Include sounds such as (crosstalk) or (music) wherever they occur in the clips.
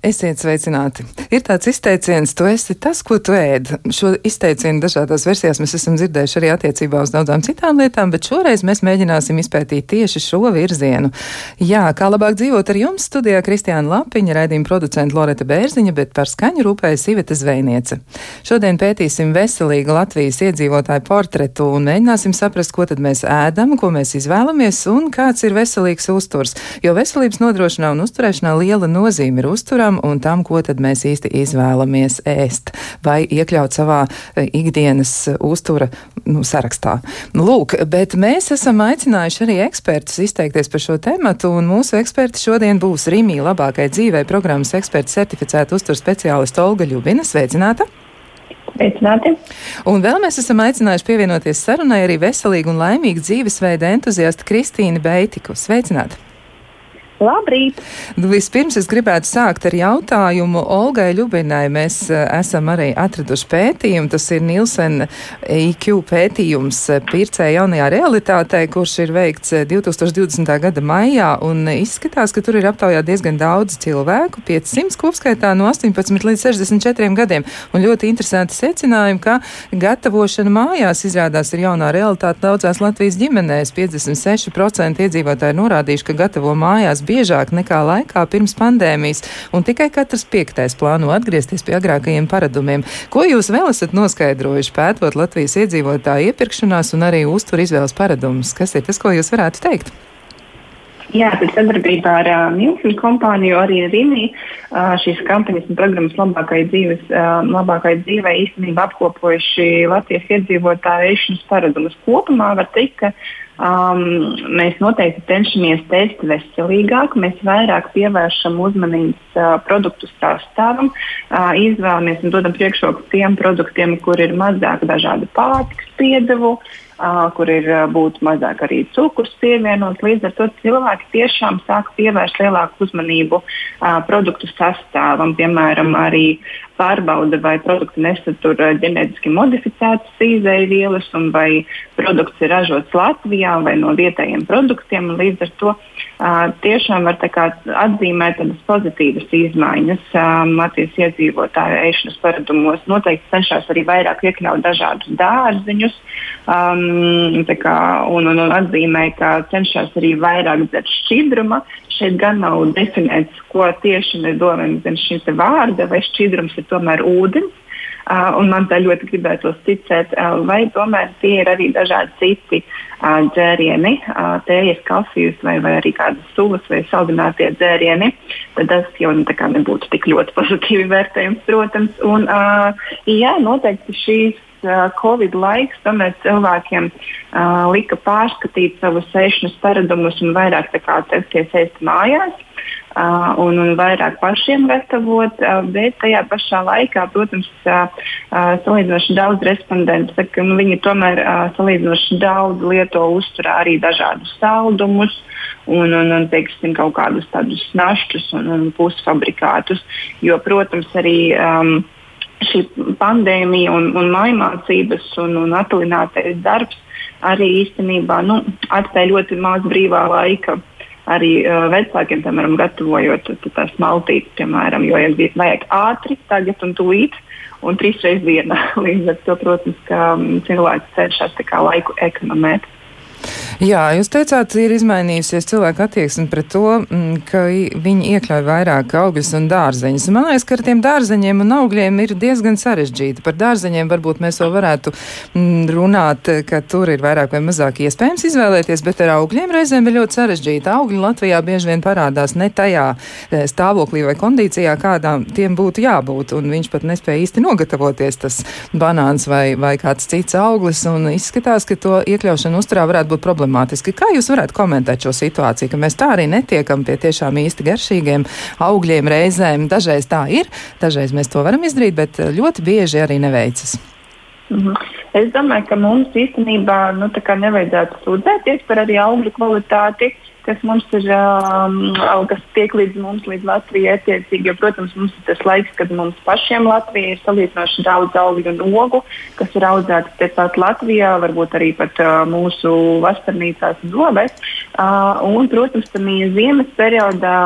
Esiet sveicināti. Ir tāds izteiciens, tu esi tas, ko tu ēd. Šo izteicienu dažādās versijās mēs esam dzirdējuši arī attiecībā uz daudzām citām lietām, bet šoreiz mēs mēģināsim izpētīt tieši šo virzienu. Jā, kā labāk dzīvot ar jums studijā Kristiāna Lapiņa, raidījuma producenta Loreta Bērziņa, bet par skaņu rūpējas Iveta Zvejniece. Šodien pētīsim veselīgu Latvijas iedzīvotāju portretu un mēģināsim saprast, ko tad mēs ēdam, ko mēs izvēlamies un kāds ir veselīgs uzturs. Jo veselības nodrošinā un uzturēšanā liela nozīme ir uzturā uztveram un tam, ko tad mēs īsti izvēlamies ēst vai iekļaut savā eh, ikdienas eh, uztura nu, sarakstā. Lūk, bet mēs esam aicinājuši arī ekspertus izteikties par šo tematu, un mūsu eksperti šodien būs Rīmī labākai dzīvē programmas eksperta certificēta uztura speciālista Olga Ļubina. Sveicināta! Sveicināti. Un vēl mēs esam aicinājuši pievienoties sarunai arī veselīgu un laimīgu dzīvesveida entuziasta Kristīnu Beitiku. Sveicināti! Labrīt! Nu, vispirms es gribētu sākt ar jautājumu Olgai Ļubinai. Mēs uh, esam arī atraduši pētījumu. Tas ir Nielsen IQ pētījums eh, pircē jaunajā realitātē, kurš ir veikts 2020. Eh, gada maijā. Un izskatās, ka tur ir aptaujā diezgan daudz cilvēku, 500 kopskaitā no 18 līdz 64 gadiem. Un ļoti interesanti secinājumi, ka gatavošana mājās izrādās ir jaunā realitāte daudzās Latvijas ģimenēs. 56% iedzīvotāji norādījuši, ka gatavo mājās biežāk nekā laikā pirms pandēmijas, un tikai katrs piektais plāno atgriezties pie agrākajiem paradumiem. Ko jūs vēl esat noskaidrojuši pētot Latvijas iedzīvotāju iepirkšanās un arī uztver izvēles paradumus? Kas ir tas, ko jūs varētu teikt? Jā, tad sadarbībā ar uh, Milfinu kompāniju, arī Rīgā uh, šīs kampaņas un programmas labākai, dzīves, uh, labākai dzīvei īstenībā apkopojuši Latvijas iedzīvotāju ēšanas paradumus. Kopumā var teikt, ka Um, mēs noteikti cenšamies test veselīgāk, mēs vairāk pievēršam uzmanības uh, produktu sastāvam, uh, izvēlamies un dodam priekšroku tiem produktiem, kur ir mazāk dažādu pārtikas piedevu, uh, kur ir būtu mazāk arī cukurs pievienots. Līdz ar to cilvēki tiešām sāk pievērst lielāku uzmanību produktu sastāvam, piemēram, arī pārbauda, vai produkti nesatur ģenētiski modificētas izēvielas, un vai produkts ir ražots Latvijā vai no vietējiem produktiem. Līdz ar to uh, tiešām var atzīmēt tādas pozitīvas izmaiņas um, Latvijas iedzīvotāju ēšanas paradumos. Noteikti cenšas arī vairāk iekļaut dažādus dārziņus um, kā, un, un, un atzīmē, ka cenšas arī vairāk dzert šķidruma. Šeit gan nav definēts, ko tieši mēs domājam zem šī vārda, vai šķidrums ir tomēr ūdens. Uh, man tā ļoti gribētos ticēt, uh, vai tomēr tie ir arī dažādi citi uh, dzērieni, uh, tējas, kafijas vai, vai arī kādas sulas vai saldinātie dzērieni. Tad tas jau nu, nebūtu tik ļoti pozitīvi vērtējums, protams. Un, uh, jā, noteikti šīs Covid laiks tomēr cilvēkiem uh, lika pārskatīt savus ēšanas paradumus un vairāk censties ēst mājās uh, un, un vairāk pašiem gatavot, uh, bet tajā pašā laikā, protams, uh, salīdzinoši daudz respondentu saka, ka nu, viņi tomēr salīdzinoši daudz lieto uzturā arī dažādus saldumus un, un, un teiksim, kaut kādus tādus našķus un, un pusfabrikātus, jo, protams, arī um, šī pandēmija un, un mājmācības un, un attālinātais darbs arī īstenībā nu, atstāja ļoti maz brīvā laika arī uh, vecākiem, piemēram, gatavojot tās maltītes, piemēram, jo ja vajag ātri, tagad un tūlīt. Un trīs reizes dienā. (laughs) Līdz ar to, protams, ka um, cilvēks cenšas laiku ekonomēt. Jā, jūs teicāt, ir izmainījusies cilvēka attieksme pret to, mm, ka viņi iekļauj vairāk augļus un dārzeņus. Man liekas, ka ar tiem dārzeņiem un augļiem ir diezgan sarežģīti. Par dārzeņiem varbūt mēs vēl varētu mm, runāt, ka tur ir vairāk vai mazāk iespējams izvēlēties, bet ar augļiem reizēm ir ļoti sarežģīti. Augļi Latvijā bieži vien parādās ne tajā e, stāvoklī vai kondīcijā, kādām tiem būtu jābūt, un viņš pat nespēja īsti nogatavoties, tas banāns vai, vai kāds cits auglis, un izskatās, ka to iekļaušana uzturā varētu būt problēma problemātiski. Kā jūs varētu komentēt šo situāciju, ka mēs tā arī netiekam pie tiešām īsti garšīgiem augļiem reizēm? Dažreiz tā ir, dažreiz mēs to varam izdarīt, bet ļoti bieži arī neveicas. -hmm. Es domāju, ka mums īstenībā nu, nevajadzētu sūdzēties par arī augļu kvalitāti. Uh, kas mums ir, um, kas tiek līdz mums, līdz Latvijai attiecīgi. Jo, protams, mums ir tas laiks, kad mums pašiem Latvijai ir salīdzinoši daudz augļu un ogu, kas ir audzētas tepat Latvijā, varbūt arī pat uh, mūsu vasarnīcās zobēs. Uh, un, protams, tamī ziemas periodā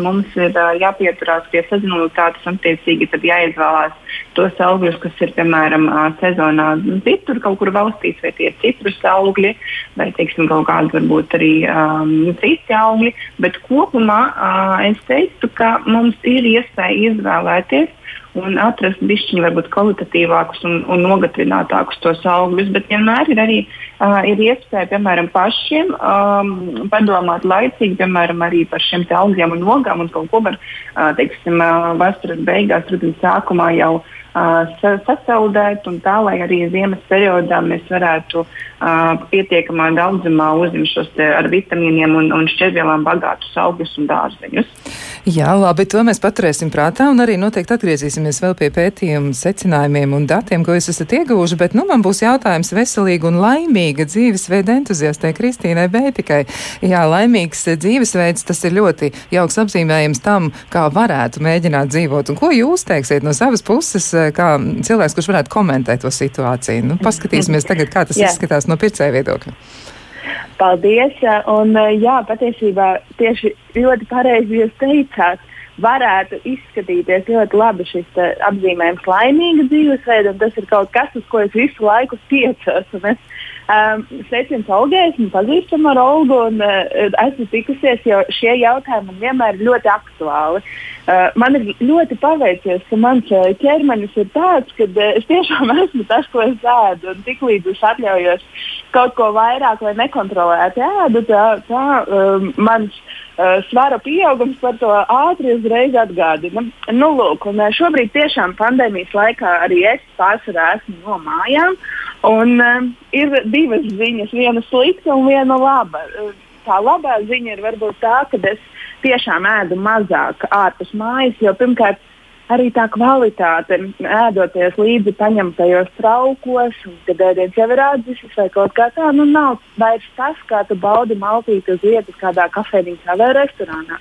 mums ir uh, jāpieturās pie sezonalitātes un, attiecīgi, jāizvēlās tos augļus, kas ir, piemēram, uh, sezonā citur, kaut kur valstīs, vai tie ir citrus augļi, vai, teiksim, kaut kādi varbūt arī um, citi augļi. Bet kopumā uh, es teiktu, ka mums ir iespēja izvēlēties un atrast bišķiņu varbūt kvalitatīvākus un, un nogatavinātākus tos augļus, bet vienmēr ir arī uh, ir iespēja, piemēram, pašiem um, padomāt laicīgi, piemēram, arī par šiem augļiem un nogām un kaut ko var, uh, teiksim, uh, vasaras beigās, rudens sākumā jau uh, sasaudēt, un tā, lai arī ziemas periodā mēs varētu uh, pietiekamā daudzumā uzņemt šos ar vitamīniem un, un šķērvielām bagātus augļus un dārzeņus. Jā, labi, to mēs paturēsim prātā un arī noteikti atgriezīsimies vēl pie pētījumu secinājumiem un datiem, ko jūs esat ieguvuši, bet nu man būs jautājums veselīgi un laimīga dzīvesveida entuziastē Kristīnai Bētikai. Jā, laimīgs dzīvesveids, tas ir ļoti jauks apzīmējums tam, kā varētu mēģināt dzīvot. Un ko jūs teiksiet no savas puses, kā cilvēks, kurš varētu komentēt to situāciju? Nu, paskatīsimies tagad, kā tas jā. izskatās no pircēja viedokļa. Paldies! Un, jā, patiesībā tieši ļoti pareizi jūs teicāt. Varētu izskatīties ļoti labi šis apzīmējums, laimīga dzīvesveida, un tas ir kaut kas, uz ko es visu laiku tiecos. Es Um, Sveiciens Olgai, esmu pazīstama ar Olgu un uh, esmu tikusies, jo šie jautājumi man vienmēr ir ļoti aktuāli. Uh, man ir ļoti paveicies, ka mans uh, ķermenis ir tāds, ka uh, es tiešām (laughs) esmu tas, ko es ēdu. Tiklīdz es atļaujos kaut ko vairāk vai nekontrolēti ēdu, tā, tā um, mans uh, svara pieaugums par to ātri uzreiz atgādina. Nu, lūk, un, uh, šobrīd tiešām pandēmijas laikā arī es pārsvarā esmu no mājām. Un, uh, ir divas ziņas, viena slikta un viena laba. Uh, tā labā ziņa ir varbūt tā, ka es tiešām ēdu mazāk ārpus mājas, jo pirmkārt arī tā kvalitāte, ēdoties līdzi paņemtajos traukos, kad ēdiens jau ir atdzisis vai kaut kā tā, nu nav vairs tas, kā tu baudi maltīt uz vietas kādā kafejnīcā vai restorānā.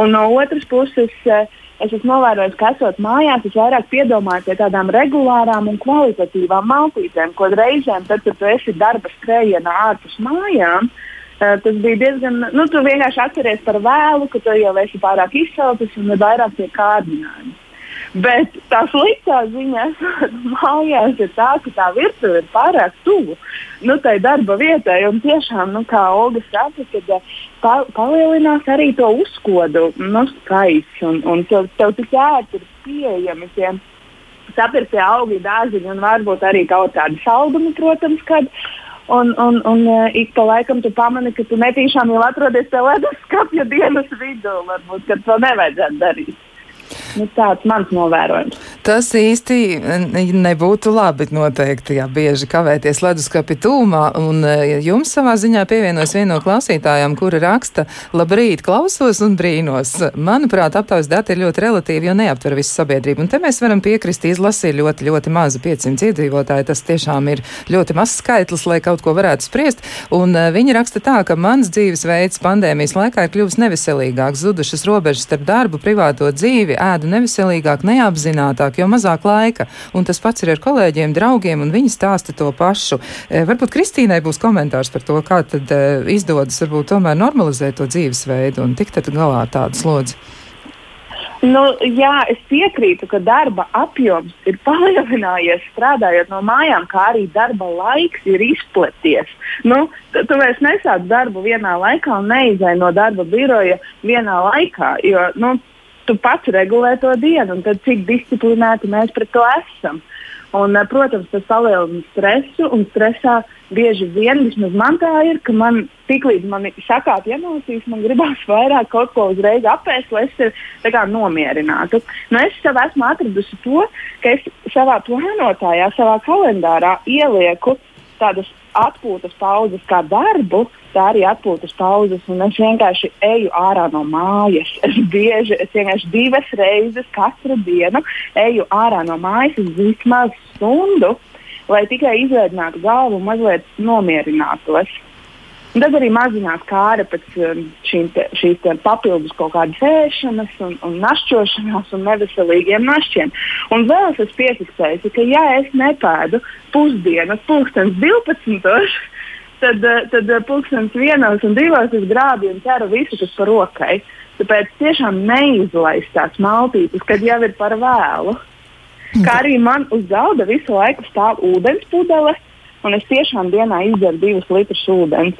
Un no otras puses, eh, es esmu novērojis, ka esot mājās, es vairāk piedomāju pie tādām regulārām un kvalitatīvām maltītēm, ko reizēm, tad, kad tu esi darba skrējienā ārpus mājām, Uh, tas bija diezgan, nu, tu vienkārši atceries par vēlu, ka tu jau esi pārāk izsalcis un ir vairāk tie kārdinājumi. Bet tā sliktā ziņa (laughs) mājās ir tā, ka tā virtuve ir pārāk tuvu nu, tai darba vietai. Un tiešām, nu, kā Olga saka, kad eh, pa, palielinās arī to uzkodu nu, skaits. Un, un tev, tev tik ērti ir pieejami tie sapirktie augļi, dārziņi un varbūt arī kaut kādi saldumi, protams, kad. Un, un, un uh, ik pa laikam tu pamani, ka tu netīšām jau atrodies pie leduskapja dienas vidū, varbūt, kad to nevajadzētu darīt. Nu, tāds mans novērojums. Tas īsti nebūtu labi noteikti, ja bieži kavēties leduskapi tūmā. Un e, jums savā ziņā pievienojas viena no klausītājām, kura raksta, labrīt, klausos un brīnos. Manuprāt, aptaujas dati ir ļoti relatīvi, jo neaptver visu sabiedrību. Un te mēs varam piekrist, izlasi ir ļoti, ļoti maza 500 iedzīvotāji. Tas tiešām ir ļoti mazs skaitlis, lai kaut ko varētu spriest. Un uh, viņi raksta tā, ka mans dzīvesveids pandēmijas laikā ir kļuvis neveselīgāks, zudušas robežas starp darbu, privāto dzīvi, ēdu neveselīgāk, neapzinātāk, jo mazāk laika. Un tas pats ir ar kolēģiem, draugiem, un viņi stāsta to pašu. E, varbūt Kristīnai būs komentārs par to, kā tad e, izdodas varbūt tomēr normalizēt to dzīvesveidu un tikt galā ar tādu slodzi. Nu, jā, es piekrītu, ka darba apjoms ir (laughs) palielinājies strādājot no mājām, kā arī darba laiks ir izplaties. Nu, tu vairs nesāc darbu vienā laikā un neizai no darba biroja vienā laikā, jo nu, tu pats regulē to dienu, un cik disciplinēti mēs pret to esam. Un, eh, protams, tas palielina stresu, un stresā bieži vien, vismaz man tā ir, ka man tiklīdz man sakāt emocijas, man gribās vairāk kaut ko uzreiz apēst, lai es sevi nomierinātu. Nu, es sev esmu atradusi to, ka es savā plānotājā, savā kalendārā ielieku tādas atpūtas pauzes kā darbu, tā arī atpūtas pauzes. Es vienkārši eju ārā no mājas. Es bieži, es vienkārši divas reizes katru dienu eju ārā no mājas vismaz stundu, lai tikai izveidinātu galvu un mazliet nomierinātos. Un tad arī mazinās kāra pēc um, šīm te, šīs te papildus kaut kādas ēšanas un, un našķošanās un neveselīgiem našķiem. Un vēl es piefiksēju, ka ja es nepēdu pusdienas, pulkstens 12. tad, tad pulkstenis vienos un divos es grābju un ķeru visu, kas par rokai. Tāpēc tiešām neizlaist tās maltītes, kad jau ir par vēlu. Kā arī man uz galda visu laiku stāv ūdens pudele, un es tiešām dienā izdaru divus litrus ūdens.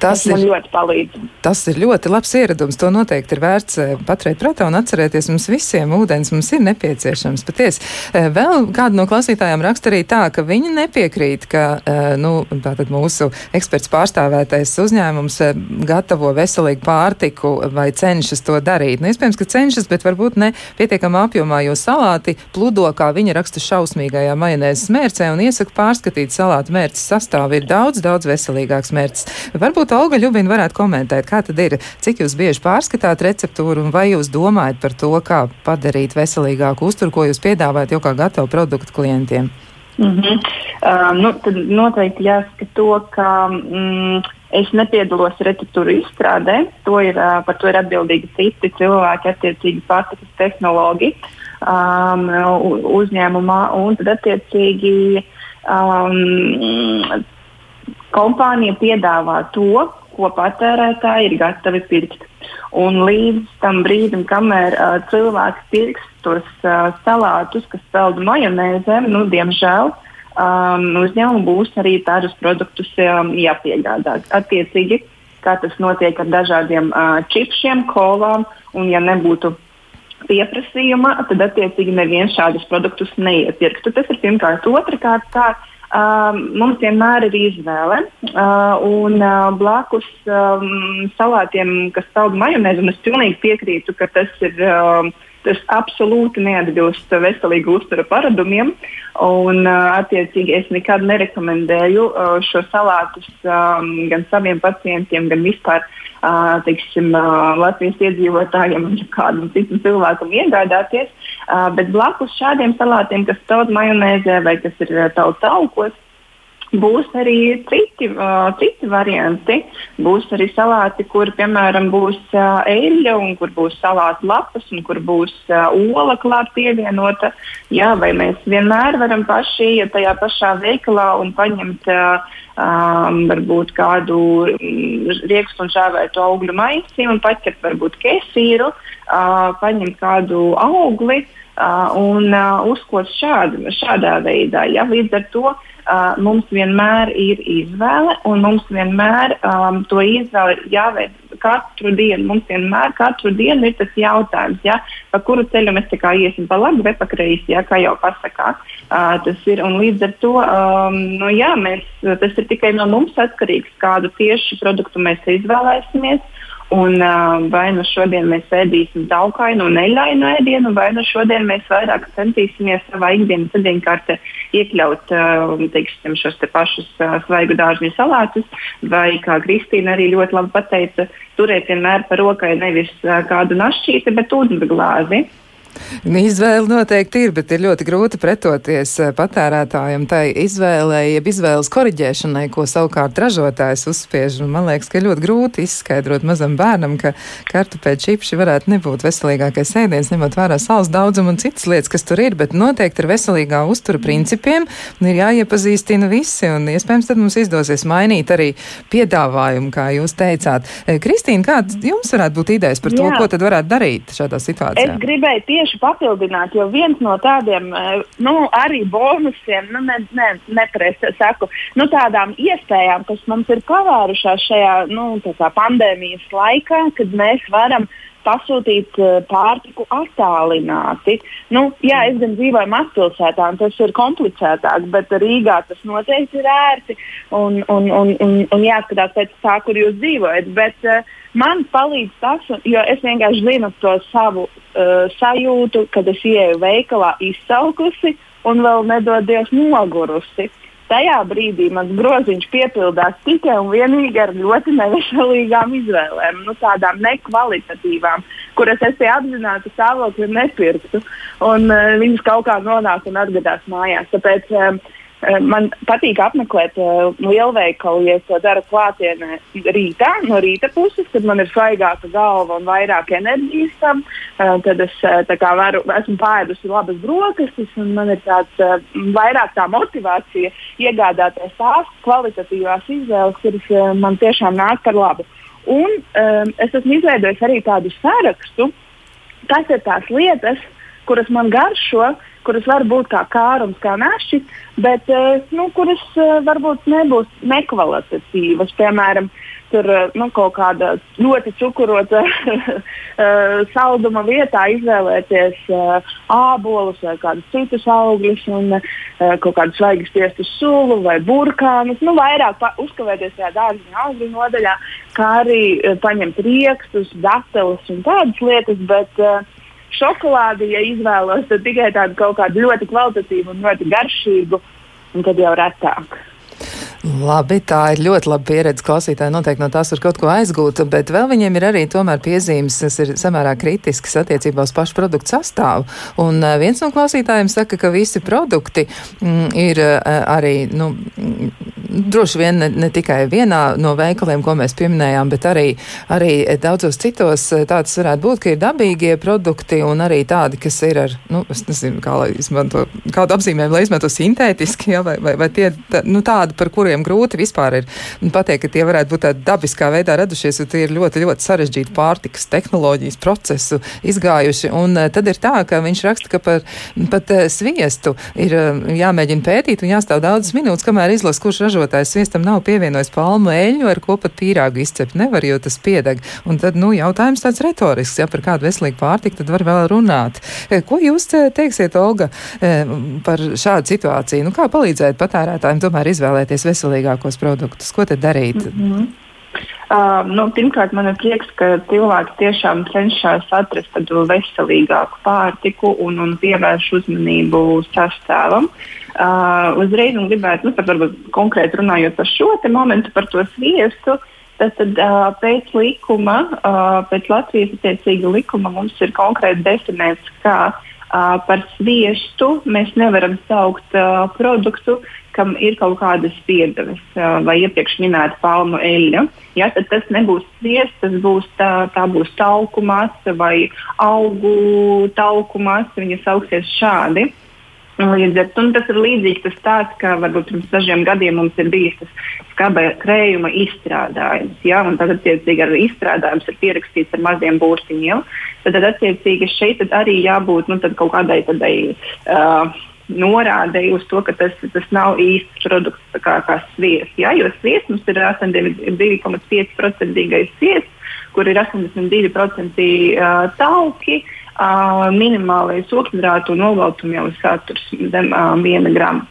Tas, tas ir ļoti palīdz. Tas ir ļoti labs ieradums. To noteikti ir vērts eh, paturēt prātā un atcerēties. Mums visiem ūdens mums ir nepieciešams. Patiesi, eh, vēl kāda no klausītājām raksta arī tā, ka viņi nepiekrīt, ka eh, nu, mūsu eksperts pārstāvētais uzņēmums gatavo veselīgu pārtiku vai cenšas to darīt. Nu, iespējams, ka cenšas, bet varbūt ne pietiekamā apjomā, jo salāti pludo, kā viņa raksta šausmīgajā majonēzes mērcē un iesaka pārskatīt salātu mērces sastāvu. Ir daudz, daudz veselīgāks mērķis. Varbūt Olga Ļubina varētu komentēt, kā tad ir, cik jūs bieži pārskatāt receptūru un vai jūs domājat par to, kā padarīt veselīgāku uzturu, ko jūs piedāvājat jau kā gatavu produktu klientiem? Mm -hmm. uh, nu, tad noteikti jāsaka to, ka mm, es nepiedalos receptūru izstrādē. To ir, uh, par to ir atbildīgi citi cilvēki, attiecīgi pārtikas tehnoloģi um, uzņēmumā. Un tad attiecīgi um, kompānija piedāvā to, ko patērētāji ir gatavi pirkt. Un līdz tam brīdim, kamēr uh, cilvēks pirks tos uh, salātus, kas pelda majonēzē, nu, diemžēl um, uzņēmumam būs arī tādus produktus um, jāpiegādā. Attiecīgi, kā tas notiek ar dažādiem uh, čipsiem, kolām, un ja nebūtu pieprasījuma, tad attiecīgi neviens šādus produktus neiepirktu. Tas ir pirmkārt. Otrakārt, tā Um, mums vienmēr ir izvēle. Uh, un uh, blakus um, salātiem, kas stāv majonēzi, un es pilnīgi piekrītu, ka tas ir. Um, Tas absolūti neatbilst veselīgu uzturu paradumiem. Un, uh, attiecīgi, es nekad nerekomendēju uh, šo salātus um, gan saviem pacientiem, gan vispār uh, teiksim, uh, Latvijas iedzīvotājiem un kādam citam cilvēkam iegādāties. Uh, bet blakus šādiem salātiem, kas taut majonēzē vai kas ir taut augos, Būs arī citi, uh, citi varianti. Būs arī salāti, kur, piemēram, būs uh, eļļa, un kur būs salāta lapas, un kur būs uh, ola klāt pievienota. Jā, vai mēs vienmēr varam paši iet tajā pašā veikalā un paņemt uh, um, varbūt kādu riekstu un šāvētu augļu maisi un paķert varbūt kesīru, uh, paņemt kādu augli uh, un uh, uzkot šād, šādā veidā. Ja? Līdz ar to uh, mums vienmēr ir izvēle, un mums vienmēr um, to izvēle jāveic katru dienu. Mums vienmēr katru dienu ir tas jautājums, ja, pa kuru ceļu mēs iesim, pa labi vai pa kreisi, ja, kā jau pasakā. Uh, tas ir, un līdz ar to um, nu, jā, mēs, tas ir tikai no mums atkarīgs, kādu tieši produktu mēs izvēlēsimies. Un, uh, vai nu šodien mēs ēdīsim daukainu un neļainu ēdienu, vai nu šodien mēs vairāk centīsimies savā ikdienas ēdienkartē iekļaut uh, teiksim, šos te pašus uh, svaigu dārziņu salātus, vai, kā Kristīna arī ļoti labi pateica, turēt vienmēr par rokai nevis uh, kādu našķīti, bet ūdensglāzi. Izvēle noteikti ir, bet ir ļoti grūti pretoties eh, patērētājiem tai izvēlei, jeb izvēles koriģēšanai, ko savukārt ražotājs uzspiež. Un man liekas, ka ļoti grūti izskaidrot mazam bērnam, ka kartupeļu čipši varētu nebūt veselīgākais ēdiens, ņemot vērā sāls daudzumu un citas lietas, kas tur ir, bet noteikti ar veselīgā uztura principiem ir jāiepazīstina visi, un iespējams tad mums izdosies mainīt arī piedāvājumu, kā jūs teicāt. Eh, Kristīna, kāds jums varētu būt idejas par to, Jā. ko tad varētu darīt šādā situācijā? Es gribēju tieši tieši papildināt, jo viens no tādiem eh, nu, arī bonusiem, nu, ne, ne, nepresa, saku, nu, tādām iespējām, kas mums ir pavērušās šajā nu, pandēmijas laikā, kad mēs varam pasūtīt uh, pārtiku attālināti. Nu, jā, es gan dzīvoju mazpilsētā, un tas ir komplicētāk, bet Rīgā tas noteikti ir ērti un, un, un, un, un jāskatās pēc tā, kur jūs dzīvojat. Bet, uh, man palīdz tas, jo es vienkārši zinu to savu uh, sajūtu, kad es ieeju veikalā izsalkusi un vēl nedodies nogurusi. Tajā brīdī mans groziņš piepildās tikai un vienīgi ar ļoti neveselīgām izvēlēm, nu, tādām nekvalitatīvām, kuras es pie apzināta stāvokļa nepirktu. Un, uh, viņas kaut kā nonāk un atgadās mājās. Tāpēc, uh, uh, man patīk apmeklēt uh, lielveikalu, ja to dara klātienē rītā, no rīta puses, kad man ir svaigāka galva un vairāk enerģijas tam. Uh, tad es varu, esmu pāēdusi labas brokastis, un man ir tāds, vairāk tā motivācija iegādāties tās kvalitatīvās izvēles, kuras man tiešām nāk par labu. Un um, es esmu izveidojis arī tādu sarakstu, kas ir tās lietas, kuras man garšo, kuras var būt kā kārums, kā našķis, bet uh, nu, kuras uh, varbūt nebūs nekvalitatīvas. Piemēram, tur uh, nu, kaut kāda ļoti cukurota (laughs) salduma vietā izvēlēties ābolus vai kādus citus augļus, un kaut kādu svaigu spiestu sulu vai burkānus. Nu, vairāk uzkavēties tajā dārziņa augļu nodaļā, kā arī paņemt riekstus, datelus un tādas lietas. Bet, uh, šokolādi, ja izvēlos, tad tikai tādu kaut kādu ļoti kvalitatīvu un ļoti garšīgu, un tad jau retāk. Labi, tā ir ļoti laba pieredze. Klausītāji noteikti no tās var kaut ko aizgūt, bet vēl viņiem ir arī tomēr piezīmes, kas ir samērā kritiskas attiecībā uz pašu produktu sastāvu. Un uh, viens no klausītājiem saka, ka visi produkti mm, ir uh, arī, nu, mm, droši vien ne, ne tikai vienā no veikaliem, ko mēs pieminējām, bet arī, arī daudzos citos uh, tāds varētu būt, ka ir dabīgie produkti un arī tādi, kas ir ar, nu, es nezinu, kā lai izmanto, kādu apzīmējumu, lai izmanto sintētiski, ja, vai, vai, vai tie, tā, nu, tādi, par kuriem kuriem grūti vispār ir pateikt, ka tie varētu būt tādā dabiskā veidā radušies, jo tie ir ļoti, ļoti sarežģīti pārtikas tehnoloģijas procesu izgājuši. Un uh, tad ir tā, ka viņš raksta, ka par, pat uh, sviestu ir uh, jāmēģina pētīt un jāstāv daudzas minūtes, kamēr izlasa, kurš ražotājs sviestam nav pievienojis palmu eļļu, ar ko pat pīrāgu izcept nevar, jo tas piedeg. Un tad, nu, jautājums tāds retorisks, ja par kādu veselīgu pārtiku tad var vēl runāt. Ko jūs teiksiet, Olga, par šādu situāciju? Nu, kā palīdzēt patērētājiem tomēr izvēlēties veselīgu? Veselīgākos produktus? Ko tad darīt? Mm -hmm. Uh, nu, pirmkārt, man ir prieks, ka cilvēki tiešām cenšas atrast tādu veselīgāku pārtiku un, un pievērš uzmanību sastāvam. Uh, uzreiz gribētu, nu, pat varbūt konkrēti runājot par šo momentu, par to sviestu. Tad, tad uh, pēc likuma, uh, pēc Latvijas attiecīga likuma mums ir konkrēti definēts, ka uh, par sviestu mēs nevaram saukt uh, produktu, kam ir kaut kādas piedevas vai iepriekš minēta palmu eļļa. Ja, tad tas nebūs sviests, tas būs tā, tā būs tauku masa vai augu tauku masa. Viņa sauksies šādi. Līdz ar to tas ir līdzīgs tas tāds, ka varbūt pirms dažiem gadiem mums ir bijis tas skaba krējuma izstrādājums. Ja? Tad, attiecīgi, ar izstrādājums ir pierakstīts ar maziem burtiņiem. Tad, tad attiecīgi, šeit arī jābūt nu, kaut kādai tādai. Uh, norādēja uz to, ka tas, tas nav īsts produkts kā, kā sviests. Ja? Jo sviests mums ir 2,5% sviests, kur ir 82% uh, tauki, uh, minimālais ūdensgrātu un olbaltumvielu saturs zem uh, 1 gramu.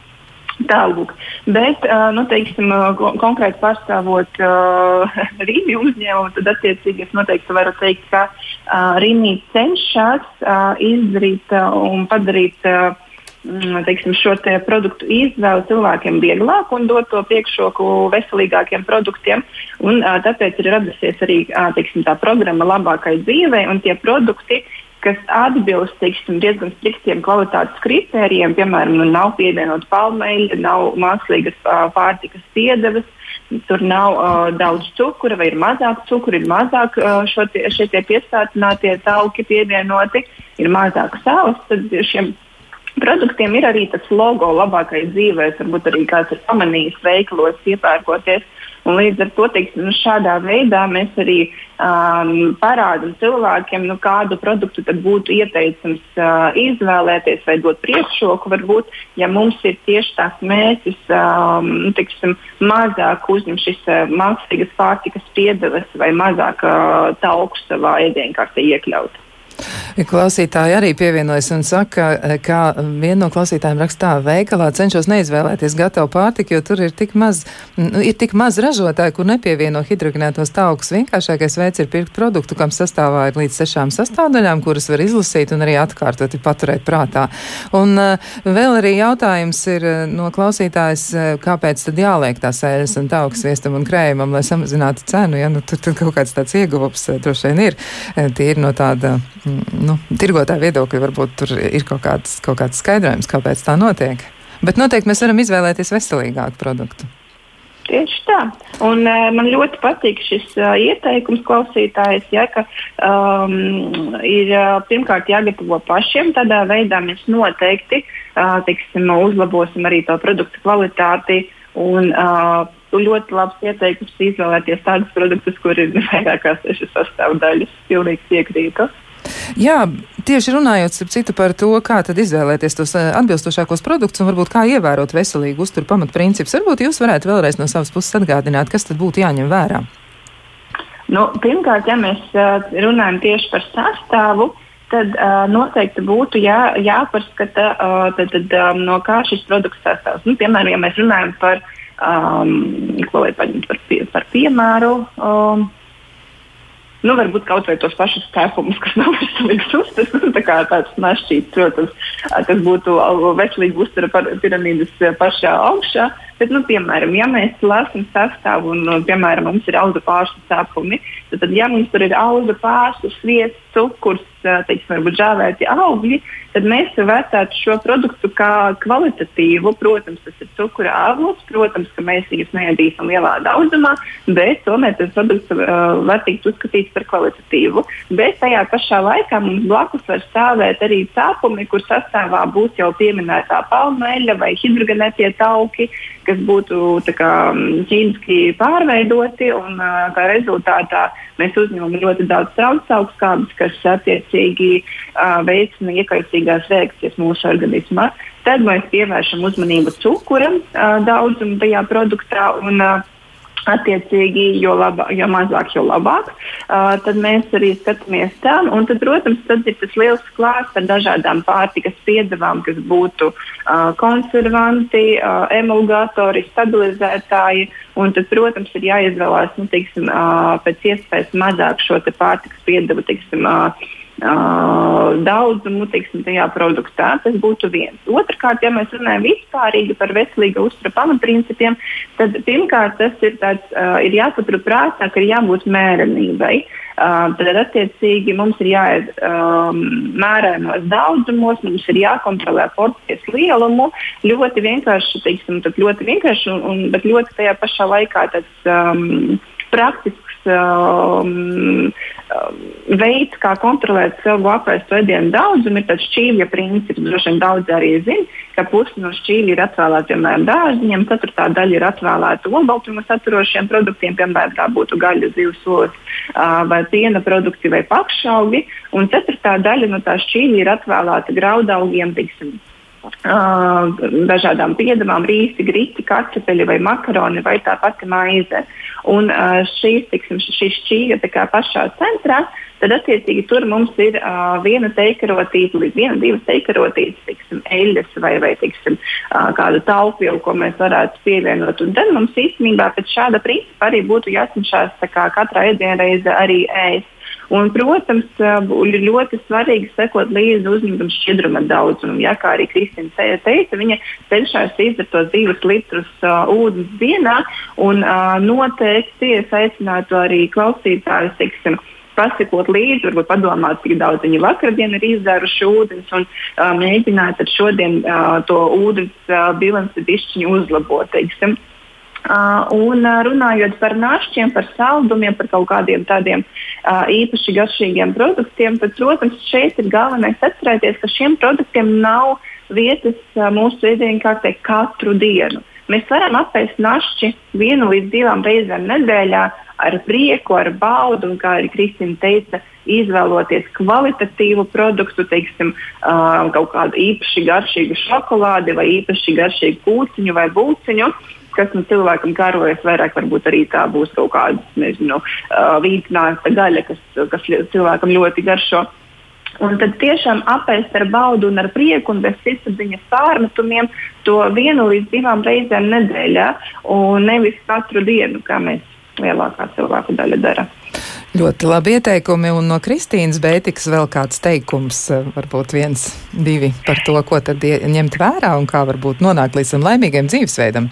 Tālāk, bet, uh, nu, teiksim, uh, konkrēti pārstāvot uh, (laughs) Rīgas uzņēmumu, tad attiecīgi es noteikti varu teikt, ka uh, Rīgas cenšas uh, izdarīt uh, un padarīt uh, teiksim, šo te produktu izvēli cilvēkiem vieglāk un dot to priekšroku veselīgākiem produktiem. Un, uh, tāpēc ir radusies arī uh, teiksim, tā programma labākai dzīvei un tie produkti, kas atbilst teiksim, diezgan striktiem kvalitātes kritērijiem, piemēram, nu, nav pievienota palmeļa, nav mākslīgas pārtikas piedevas. Tur nav uh, daudz cukura, vai ir mazāk cukura, ir mazāk uh, tie, šie piesātinātie tauki pievienoti, ir mazāk sāls. Tad šiem produktiem ir arī tas logo labākai dzīvē, varbūt arī kāds ir pamanījis veikalos, iepērkoties. Un līdz ar to teiksim, nu, šādā veidā mēs arī um, parādām cilvēkiem, nu, kādu produktu būtu ieteicams uh, izvēlēties vai dot priekšroku. Varbūt, ja mums ir tieši tās mērķis, um, nu, teiksim, mazāk uzņemt šīs uh, mākslīgas pārtikas piedevas vai mazāk uh, tauku savā ēdienkartē iekļaut. Klausītāji arī pievienojas un saka, ka viena no klausītājiem rakstā veikalā cenšos neizvēlēties gatavu pārtiku, jo tur ir tik maz, nu, ir tik maz ražotāju, kur nepievieno hidrogenētos taukus. Vienkāršākais veids ir pirkt produktu, kam sastāvā ir līdz sešām sastāvdaļām, kuras var izlasīt un arī atkārtot, paturēt prātā. Un uh, vēl arī jautājums ir uh, no klausītājas, kāpēc tad jāliek tās eļas un tauks viestam un krējumam, lai samazinātu cenu, ja nu, tur, tur kaut kāds tāds ieguvums droši vien ir. Tie ir no tāda nu, tirgotāja viedokļa varbūt tur ir kaut kāds, kaut kāds skaidrojums, kāpēc tā notiek. Bet noteikti mēs varam izvēlēties veselīgāku produktu. Tieši tā. Un, uh, man ļoti patīk šis uh, ieteikums klausītājs, ja, ka um, ir uh, pirmkārt jāgatavo pašiem. Tādā veidā mēs noteikti uh, tiksim, uzlabosim arī to produktu kvalitāti. Un, uh, ļoti labs ieteikums izvēlēties tādus produktus, kur ir (laughs) vairāk kā sešas sastāvdaļas. Pilnīgi piekrītu. Jā, tieši runājot citu par to, kā izvēlēties tos eh, atbilstošākos produktus un varbūt kā ievērot veselīgu uzturu pamatprincipus, varbūt jūs varētu vēlreiz no savas puses atgādināt, kas tad būtu jāņem vērā. Nu, pirmkārt, ja mēs uh, runājam tieši par sastāvu, tad uh, noteikti būtu jā, jāpaskata, uh, tad, tad, um, no kā šis produkts sastāvs. Nu, piemēram, ja mēs runājam par, um, paņemtu par, pie, par piemēru. Um, nu, varbūt kaut vai tos pašus ķēpumus, kas (laughs) nav veselīgs uzturs, tā kā tāds našķīts, protams, kas būtu veselīgi uztura piramīdas pašā augšā. Bet, nu, piemēram, ja mēs lasām sastāvu un, piemēram, mums ir auga pārslu sāpumi, tad, tad, ja mums tur ir auga pārslu, sviests, cukurs, teiksim, varbūt žāvēti augļi, tad mēs vērtētu šo produktu kā kvalitatīvu. Protams, tas ir cukura avots, protams, ka mēs viņus neēdīsim lielā daudzumā, bet tomēr tas produkts uh, var tikt uzskatīts par kvalitatīvu. Bet tajā pašā laikā mums blakus var stāvēt arī cēpumi, kur sastāvā būs jau pieminētā palmeļa vai hidrogenētie tauki, kas būtu kā, ķīmiski pārveidoti, un uh, kā rezultātā mēs uzņemam ļoti daudz traucauskābes, kas attiecīgi uh, veicina iekaisīgās reakcijas mūsu organismā. Tad mēs pievēršam uzmanību cukura uh, daudzumam tajā produktā. Un, uh, Attiecīgi, jo, labā, jo mazāk, jo labāk. Uh, tad mēs arī skatāmies tam. Un, tad, protams, tad ir tas liels klāsts ar dažādām pārtikas piedevām, kas būtu uh, konservanti, uh, emulgatori, stabilizētāji. Un tad, protams, ir jāizvēlās nu, teiksim, uh, pēc iespējas mazāk šo pārtikas piedevu. Teiksim, uh, Uh, daudzumu teiksim, tajā produktā. Tas būtu viens. Otrakārt, ja mēs runājam vispārīgi par veselīgu uzturu pamatprincipiem, tad pirmkārt tas ir, tāds, uh, ir jāpatur prātā, ka ir jābūt mērenībai. Uh, tad, attiecīgi, mums ir jāiet um, mērēnos daudzumos, mums ir jākontrolē porcijas lielumu. Ļoti vienkārši, teiksim, ļoti vienkārši un, un, bet ļoti tajā pašā laikā tas um, praktisks um, um, veids, kā kontrolēt savu apēstu ēdienu daudzumu, ir tāds šķīvja princips. Droši vien daudz arī zina, ka pusi no šķīvja ir atvēlēta piemēram dārziņiem, ceturtā daļa ir atvēlēta olbaltumu saturošiem produktiem, piemēram, tā būtu gaļa, zivs, olas vai piena produkti vai pakšaugi, un ceturtā daļa no tā šķīvja ir atvēlēta graudaugiem, tiksim, dažādām piedevām, rīsi, grīti, kartupeļi vai makaroni vai tā pati maize. Un šīs, tiksim, šī šķīga pašā centrā, tad attiecīgi tur mums ir uh, viena teikarotīte līdz viena, divas teikarotītes, tiksim, eļļas vai, vai tiksim, uh, kādu taupījumu, ko mēs varētu pievienot. Un tad mums īstenībā pēc šāda principa arī būtu jācenšas katrā ēdienreizē arī ēst. Un, protams, ir ļoti svarīgi sekot līdzi uzņēmuma šķidruma daudzumam. Ja, kā arī Kristina teica, viņa cenšas izdarīt to divus litrus uh, ūdens dienā. Un, uh, noteikti es aicinātu arī klausītājus, teiksim, pasakot līdzi, varbūt padomāt, cik daudz viņi vakardien ir izdzēruši ūdens un uh, mēģināt šodien uh, to ūdens uh, bilanci bišķiņu uzlabot. Teiksim. Un runājot par našķiem, par saldumiem, par kaut kādiem tādiem īpaši garšīgiem produktiem, tad, protams, šeit ir galvenais atcerēties, ka šiem produktiem nav vietas mūsu ēdienkartē katru dienu. Mēs varam apēst našķi vienu līdz divām reizēm nedēļā ar prieku, ar baudu, un kā arī Kristina teica, izvēloties kvalitatīvu produktu, teiksim, uh, kaut kādu īpaši garšīgu šokolādi vai īpaši garšīgu kūciņu vai būciņu. Uh, kas nu, cilvēkam karojas vairāk, varbūt arī tā būs kaut kāda, nezinu, uh, vītnāta gaļa, kas, kas cilvēkam ļoti garšo. Un tad tiešām apēst ar baudu un ar prieku un bez sirdsapziņas pārmetumiem to vienu līdz divām reizēm nedēļā, un nevis katru dienu, kā mēs lielākā cilvēku daļa dara. Ļoti labi ieteikumi, un no Kristīnas Bētikas vēl kāds teikums, varbūt viens, divi par to, ko tad ņemt vērā un kā varbūt nonākt līdz tam laimīgam dzīvesveidam.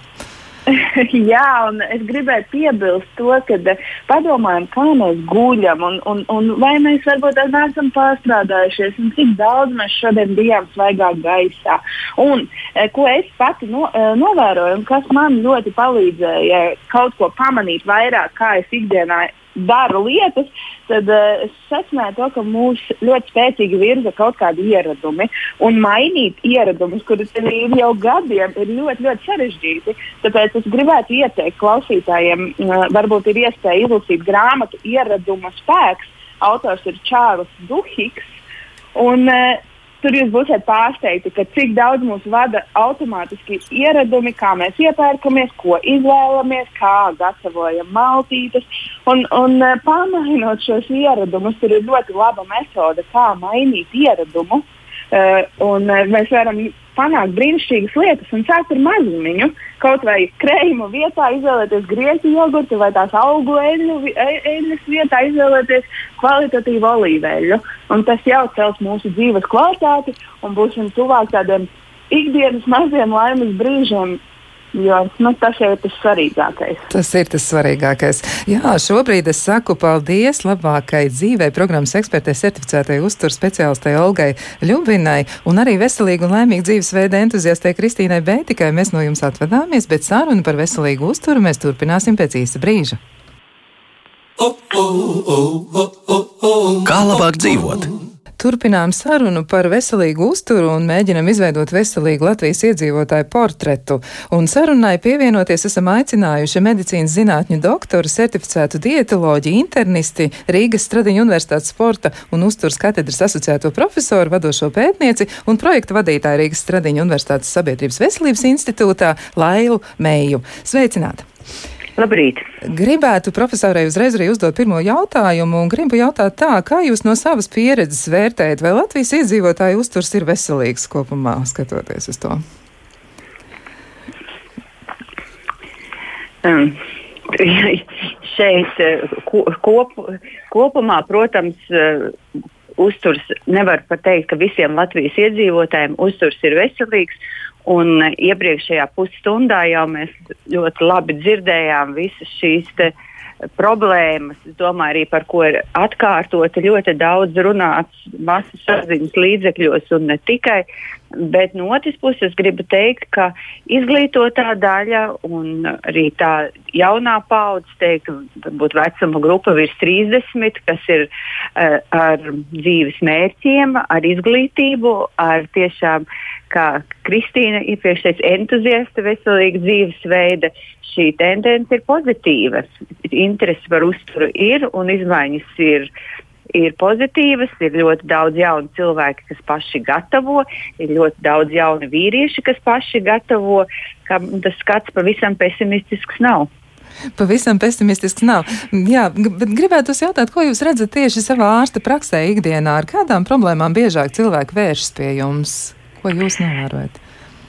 (laughs) Jā, un es gribēju piebilst to, ka eh, padomājam, kā mēs guļam, un, un, un vai mēs varbūt neesam pārstrādājušies, un cik daudz mēs šodien bijām svaigā gaisā. Un, eh, ko es pati no, eh, novēroju, un kas man ļoti palīdzēja kaut ko pamanīt vairāk, kā es ikdienā daru lietas, tad uh, es secināju to, ka mūs ļoti spēcīgi virza kaut kādi ieradumi. Un mainīt ieradumus, kurus ir jau gadiem, ir ļoti, ļoti sarežģīti. Tāpēc es gribētu ieteikt klausītājiem, uh, varbūt ir iespēja izlasīt grāmatu Ieraduma spēks. Autors ir Čārlis Duhiks. Un, uh, Tur jūs būsiet pārsteigti, cik daudz mūs vada automātiski ieradumi, kā mēs iepērkamies, ko izvēlamies, kā gatavojam maltītes. Un, un eh, pamainot šos ieradumus, tur ir ļoti laba metode, kā mainīt ieradumu. Uh, un, uh, mēs varam panākt brīnišķīgas lietas un sākt ar mazumiņu. Kaut vai krējuma vietā izvēlēties grieķu jogurtu vai tās augu e, eļļas vietā izvēlēties kvalitatīvu olīveļu. Un tas jau cels mūsu dzīves kvalitāti un būsim tuvāk tādiem ikdienas maziem laimes brīžiem, Jo nu, tas jau ir tas svarīgākais. Tas ir tas svarīgākais. Jā, šobrīd es saku paldies labākai dzīvei programmas ekspertei certificētai uzturu speciālistei Olgai Ļubinai un arī veselīgu un laimīgu dzīvesveidu entuziastei Kristīnai Bētikai. Mēs no jums atvadāmies, bet sarunu par veselīgu uzturu mēs turpināsim pēc īsa brīža. Kā labāk dzīvot? Turpinām sarunu par veselīgu uzturu un mēģinam izveidot veselīgu Latvijas iedzīvotāju portretu. Un sarunai pievienoties esam aicinājuši medicīnas zinātņu doktoru, certificētu dietoloģi, internisti, Rīgas Stradiņu Universitātes sporta un uzturs katedras asociēto profesoru, vadošo pētnieci un projektu vadītāju Rīgas Stradiņu Universitātes sabiedrības veselības institūtā Lailu Meiju. Sveicināti! Labrīt! Gribētu profesorai uzreiz arī uzdot pirmo jautājumu, un gribu jautāt tā, kā jūs no savas pieredzes vērtējat, vai Latvijas iedzīvotāju uzturs ir veselīgs kopumā, skatoties uz to? Um, (laughs) šeit uh, kop, kopumā, protams, uh, uzturs nevar pateikt, ka visiem Latvijas iedzīvotājiem uzturs ir veselīgs. Un iepriekšējā pusstundā jau mēs ļoti labi dzirdējām visas šīs problēmas. Es domāju, arī par ko ir atkārtoti ļoti daudz runāts masu saziņas līdzekļos un ne tikai. Bet no otras puses gribu teikt, ka izglītotā daļa un arī tā jaunā paudze, varbūt vecuma grupa virs 30, kas ir uh, ar dzīves mērķiem, ar izglītību, ar tiešām uh, kā Kristīna iepriekš teica, entuziasta veselīga dzīvesveida, šī tendence ir pozitīva. Interesi par uzturu ir un izmaiņas ir. Ir pozitīvas, ir ļoti daudz jaunu cilvēku, kas paši gatavo, ir ļoti daudz jaunu vīriešu, kas paši gatavo. Tas skats pavisam pesimistisks nav. Pavisam pesimistisks nav. Jā, bet gribētu jūs jautāt, ko jūs redzat tieši savā ārsta praksē ikdienā? Ar kādām problēmām biežāk cilvēki vēršas pie jums? Ko jūs novērojat?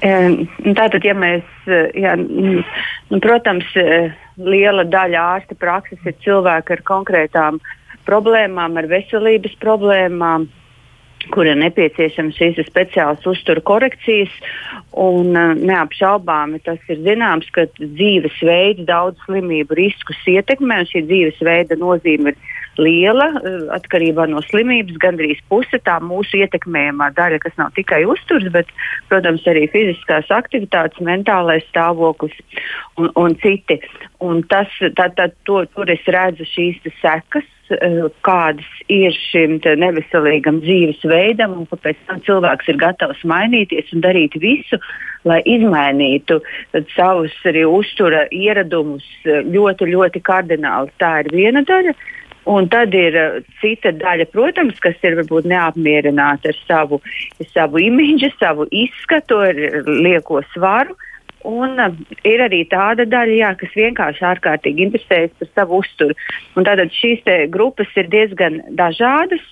Tātad, ja mēs, jā, nu, protams, liela daļa ārsta prakses ir cilvēki ar konkrētām problēmām, ar veselības problēmām, kur ir nepieciešams šīs speciālas uzturu korekcijas. Un, neapšaubāmi tas ir zināms, ka dzīvesveids daudz slimību riskus ietekmē, un šī dzīvesveida nozīme ir liela eh, atkarībā no slimības. Gandrīz puse tā mūsu ietekmējamā daļa, kas nav tikai uzturs, bet, protams, arī fiziskās aktivitātes, mentālais stāvoklis un, un citi. Un tas, tā, tā, to, tur es redzu šīs sekas, eh, kādas ir šim neveselīgam dzīvesveidam, un kāpēc tam cilvēks ir gatavs mainīties un darīt visu, lai izmainītu savus arī uztura ieradumus eh, ļoti, ļoti kardināli. Tā ir viena daļa. Un tad ir uh, cita daļa, protams, kas ir varbūt neapmierināta ar savu, savu imidžu, savu izskatu, ar lieko svaru. Un uh, ir arī tāda daļa, jā, kas vienkārši ārkārtīgi interesējas par savu uzturu. Un tātad šīs grupas ir diezgan dažādas.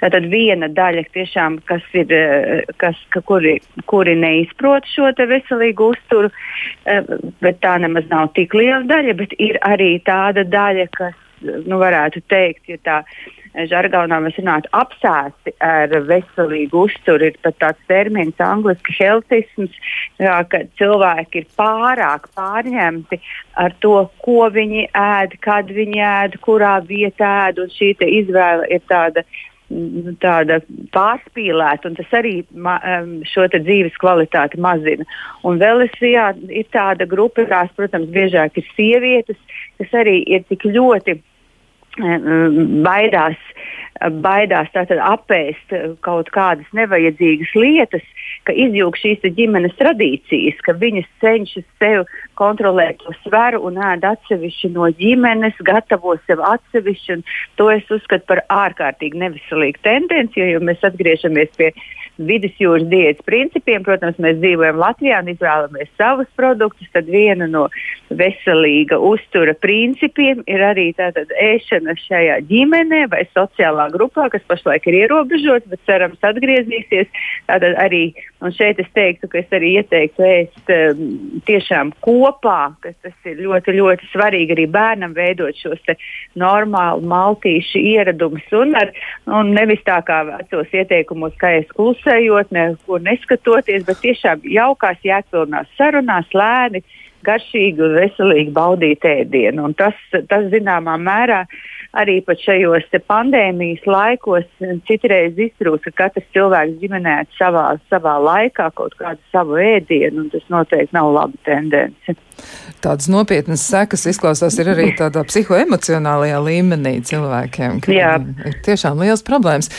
Tātad viena daļa, tiešām, kas ir, uh, kas, ka, kuri, kuri neizprot šo veselīgu uzturu, bet tā nemaz nav tik liela daļa. Bet ir arī tāda daļa, kas nu, varētu teikt, ja tā žargonā mēs runājam, apsēsti ar veselīgu uzturu. Ir pat tāds termins, angļuiski healthisms, jā, ka cilvēki ir pārāk pārņemti ar to, ko viņi ēd, kad viņi ēd, kurā vietā ēd, un šī izvēle ir tāda nu, tāda pārspīlēta, un tas arī ma, šo dzīves kvalitāti mazina. Un vēl es, jā, ir tāda grupa, kurās, protams, biežāk ir sievietes, kas arī ir tik ļoti baidās, baidās apēst kaut kādas nevajadzīgas lietas, ka izjūg šīs ģimenes tradīcijas, ka viņas cenšas sev kontrolēt to svaru un ēd atsevišķi no ģimenes, gatavo sev atsevišķi. To es uzskatu par ārkārtīgi neveselīgu tendenci, jo mēs atgriežamies pie vidusjūras diētas principiem. Protams, mēs dzīvojam Latvijā un izvēlamies savus produktus. Tad viena no veselīga uztura principiem ir arī ēšana šajā ģimenē vai sociālā grupā, kas pašlaik ir ierobežots, bet cerams atgriezīsies. Tātad arī, un šeit es teiktu, ka es arī ieteiktu ēst um, tiešām kopā, kas tas ir ļoti, ļoti svarīgi arī bērnam veidot šos normālu maltīšu ieradumus un, ar, un nevis tā kā vecos ieteikumos, kā es klusu klusējot, neko neskatoties, bet tiešām jaukās, jēgpilnās sarunās, lēni, garšīgi un veselīgi baudīt ēdienu. Un tas, tas zināmā mērā arī pat šajos pandēmijas laikos citreiz iztrūks, ka katrs cilvēks ģimenē savā, savā laikā kaut kādu savu ēdienu, un tas noteikti nav laba tendence. Tādas nopietnas sekas izklausās ir arī tādā psihoemocionālajā līmenī cilvēkiem. Jā. Ir tiešām liels problēmas.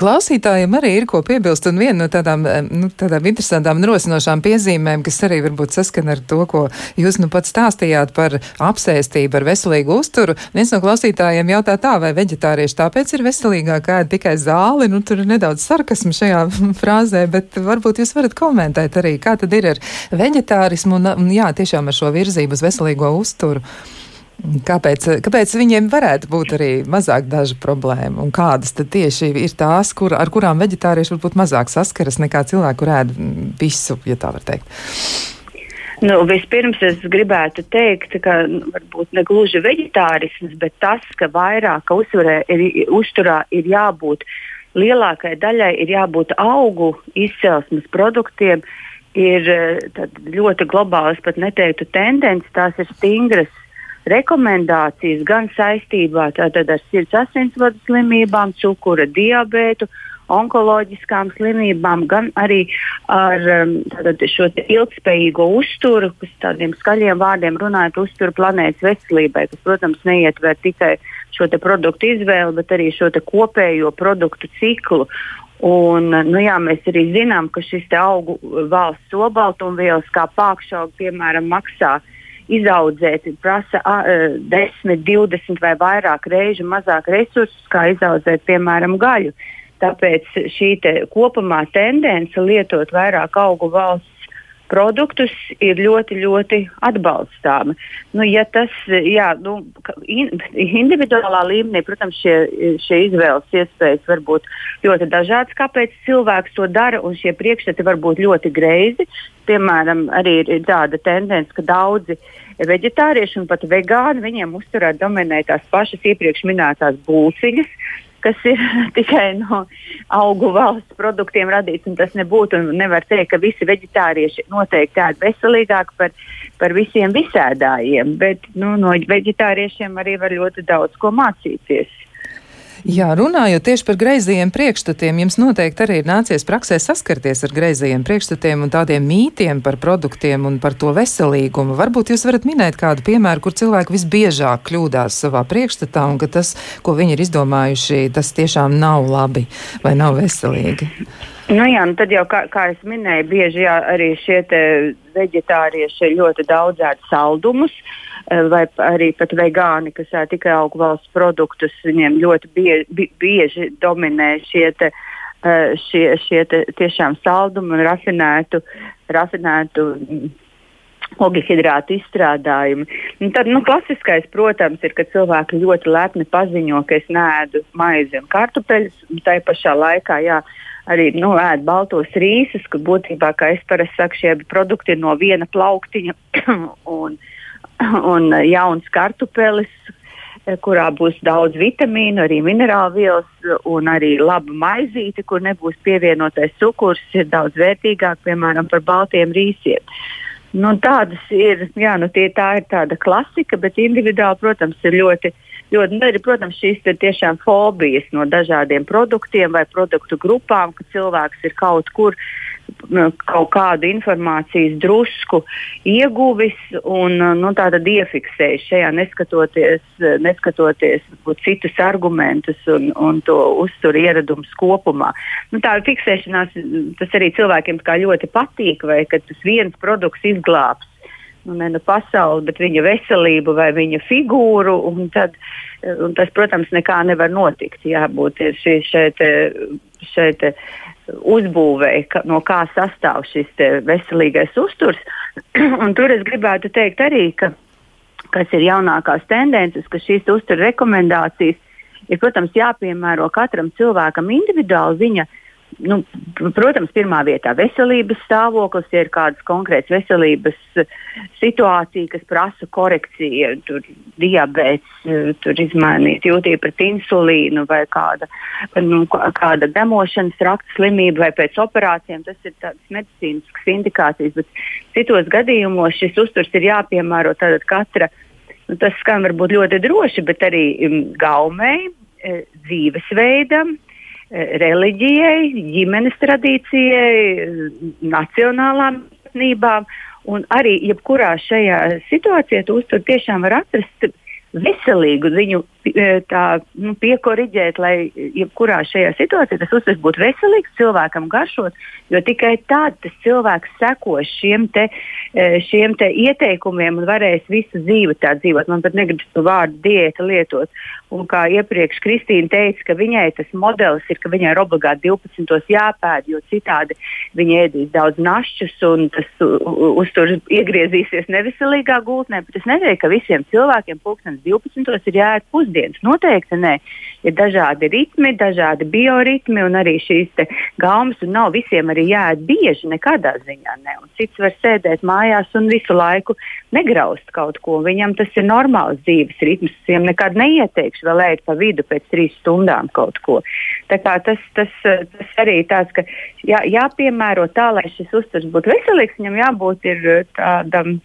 Klausītājiem arī ir ko piebilst, un viena no tādām, nu, tādām interesantām rosinošām piezīmēm, kas arī varbūt saskan ar to, ko jūs nu pats stāstījāt par apsēstību, ar veselīgu uzturu. Viens no klausītājiem jautā tā, vai veģetārieši tāpēc ir veselīgāk ēd tikai zāli, nu tur ir nedaudz sarkasmu šajā (laughs) frāzē, bet varbūt jūs varat komentēt arī, kā tad ir ar veģetārismu un, un jā, tiešām ar šo virzību uz veselīgo uzturu. Kāpēc, kāpēc viņiem varētu būt arī mazāk dažu problēmu? Un kādas tad tieši ir tās, kur, ar kurām veģetārieši varbūt mazāk saskaras nekā cilvēki, kur ēd visu, ja tā var teikt? Nu, vispirms es gribētu teikt, ka nu, varbūt ne gluži vegetārisms, bet tas, ka vairāk uzturē, ir, uzturā ir jābūt lielākai daļai, ir jābūt augu izcelsmes produktiem, ir eh, ļoti globāls, pat neteiktu tendences, tās ir stingras rekomendācijas gan saistībā ar sirds asinsvadu slimībām, cukura diabētu, onkoloģiskām slimībām, gan arī ar um, tātad, šo ilgspējīgo uzturu, kas tādiem skaļiem vārdiem runājot, uzturu planētas veselībai, kas, protams, neietver tikai šo produktu izvēli, bet arī šo kopējo produktu ciklu. Un, nu jā, mēs arī zinām, ka šis augu valsts obaltumvielas, kā pākšauga, piemēram, maksā izaudzēt, prasa uh, 10, 20 vai vairāk reižu mazāk resursus, kā izaudzēt, piemēram, gaļu. Tāpēc šī te kopumā tendence lietot vairāk augu valsts produktus ir ļoti, ļoti atbalstāma. Nu, ja tas, jā, nu, in, individuālā līmenī, protams, šie, šie izvēles iespējas var būt ļoti dažādas, kāpēc cilvēks to dara, un šie priekšstati var būt ļoti greizi. Piemēram, arī ir tāda tendence, ka daudzi vegetārieši un pat vegāni viņiem uzturā dominē tās pašas iepriekš minētās būciņas kas ir (laughs) tikai no augu valsts produktiem radīts. Tas nebūtu un nevar teikt, ka visi vegetārieši noteikti ēd veselīgāk par, par visiem visēdājiem, bet nu, no vegetāriešiem arī var ļoti daudz ko mācīties. Jā, runājot tieši par greizajiem priekšstatiem, jums noteikti arī ir nācies praksē saskarties ar greizajiem priekšstatiem un tādiem mītiem par produktiem un par to veselīgumu. Varbūt jūs varat minēt kādu piemēru, kur cilvēki visbiežāk kļūdās savā priekšstatā un ka tas, ko viņi ir izdomājuši, tas tiešām nav labi vai nav veselīgi. Nu jā, nu tad jau, kā, kā es minēju, bieži jā, arī šie veģetārieši ļoti daudz ēd saldumus. Uh, vai arī pat vegāni, kas ēd tikai augu valsts produktus, viņiem ļoti bieži, bieži dominē šie, te, eh, šie, šie te tiešām saldumi un rafinētu, rafinētu mm, ogļhidrātu izstrādājumi. Un tad, nu, klasiskais, protams, ir, ka cilvēki ļoti lepni paziņo, ka es nēdu maizi un kartupeļus, un tai pašā laikā, jā, arī nu, ēd baltos rīsus, ka būtībā, kā es parasti saku, šie produkti ir no viena plauktiņa. (coughs) un, (laughs) un jauns kartupelis, kurā būs daudz vitamīnu, arī minerālu vielas un arī laba maizīte, kur nebūs pievienotais cukurs, ir daudz vērtīgāk, piemēram, par baltiem rīsiem. Nu, tādas ir, jā, nu, tie, tā ir tāda klasika, bet individuāli, protams, ir ļoti, ļoti, nu, arī, protams, šīs ir tiešām fobijas no dažādiem produktiem vai produktu grupām, ka cilvēks ir kaut kur kaut kādu informācijas drusku ieguvis un nu, iefiksējis šajā, neskatoties, neskatoties citus argumentus un, un to uzturu ieradumus kopumā. Nu, tā fiksēšanās tas arī cilvēkiem ļoti patīk, vai ka tas viens produkts izglābs nu, ne nu pasauli, bet viņa veselību vai viņa figūru. Un tad, un tas, protams, nekā nevar notikt. Jābūt šī, šeit, šeit uzbūvēja, ka, no kā sastāv šis veselīgais uzturs. (clears throat) tur es gribētu teikt arī, ka kas ir jaunākās tendences, ka šīs uzturu rekomendācijas ir, protams, jāpiemēro katram cilvēkam individuāli. Viņa nu, protams, pirmā vietā veselības stāvoklis, ja ir kādas konkrētas veselības situācija, kas prasa korekciju, tur diabetes, tur izmainīt jūtību pret insulīnu vai kāda, nu, kāda demošanas trakta slimība vai pēc operācijām. Tas ir tādas medicīniskas indikācijas, bet citos gadījumos šis uzturs ir jāpiemēro tātad katra. Nu, tas skan varbūt ļoti droši, bet arī um, gaumei, e, dzīvesveidam, reliģijai, ģimenes tradīcijai, nacionālām īstenībām. Un arī jebkurā šajā situācijā tu uztur tiešām var atrast veselīgu viņu tā, nu, piekoriģēt, lai jebkurā šajā situācijā tas uztvers būtu veselīgs, cilvēkam garšot, jo tikai tad tas cilvēks sekos šiem, te, šiem te ieteikumiem un varēs visu dzīvi tā dzīvot. Man pat negribas to vārdu diēta lietot. Un kā iepriekš Kristīna teica, ka viņai tas modelis ir, ka viņai ir obligāti 12. jāpēd, jo citādi viņa ēdīs daudz našķus un tas uztur iegriezīsies neveselīgā gultnē. Bet es neteiktu, ka visiem cilvēkiem pulkstenis 12. ir jāēd pusdienas. Noteikti nē. Ir dažādi ritmi, dažādi bioritmi un arī šīs gaumas, un nav visiem arī jāēd bieži, nekādā ziņā ne. Un cits var sēdēt mājās un visu laiku negraust kaut ko. Viņam tas ir normāls dzīves ritms. Viņam nekad neieteikšu vēl ēst pa vidu pēc trīs stundām kaut ko. Tā kā tas, tas, tas arī tāds, ka jā, jāpiemēro tā, lai šis uzturs būtu veselīgs, viņam jābūt ir tādam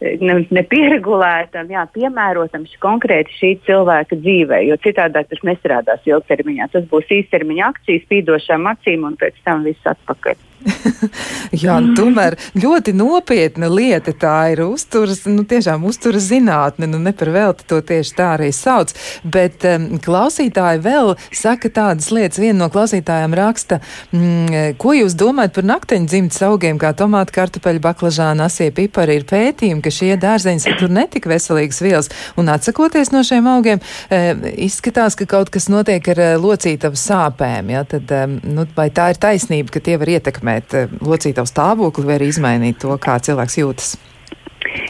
nepieregulētam, jā, piemērotam konkrēti šī cilvēka dzīvē, jo citādi tas nestrādās ilgtermiņā. Tas būs īstermiņa akcijas, spīdošām acīm un pēc tam viss atpakaļ. (laughs) Jā, nu, tomēr ļoti nopietna lieta tā ir uzturas, nu tiešām uzturas zinātne, nu ne par velti to tieši tā arī sauc, bet um, klausītāji vēl saka tādas lietas, viena no klausītājām raksta, mm, ko jūs domājat par nakteņu dzimtas augiem, kā tomāti, kartupeļi, baklažāni, asie pipari, ir pētījumi, ka šie dārzeņi satur netik veselīgas vielas, un atsakoties no šiem augiem, e, izskatās, ka kaut kas notiek ar e, locītavu sāpēm, ja, tad, e, nu, vai tā ir taisnība, ka tie var ietekmēt ietekmēt eh, locītavu stāvokli vai arī izmainīt to, kā cilvēks jūtas?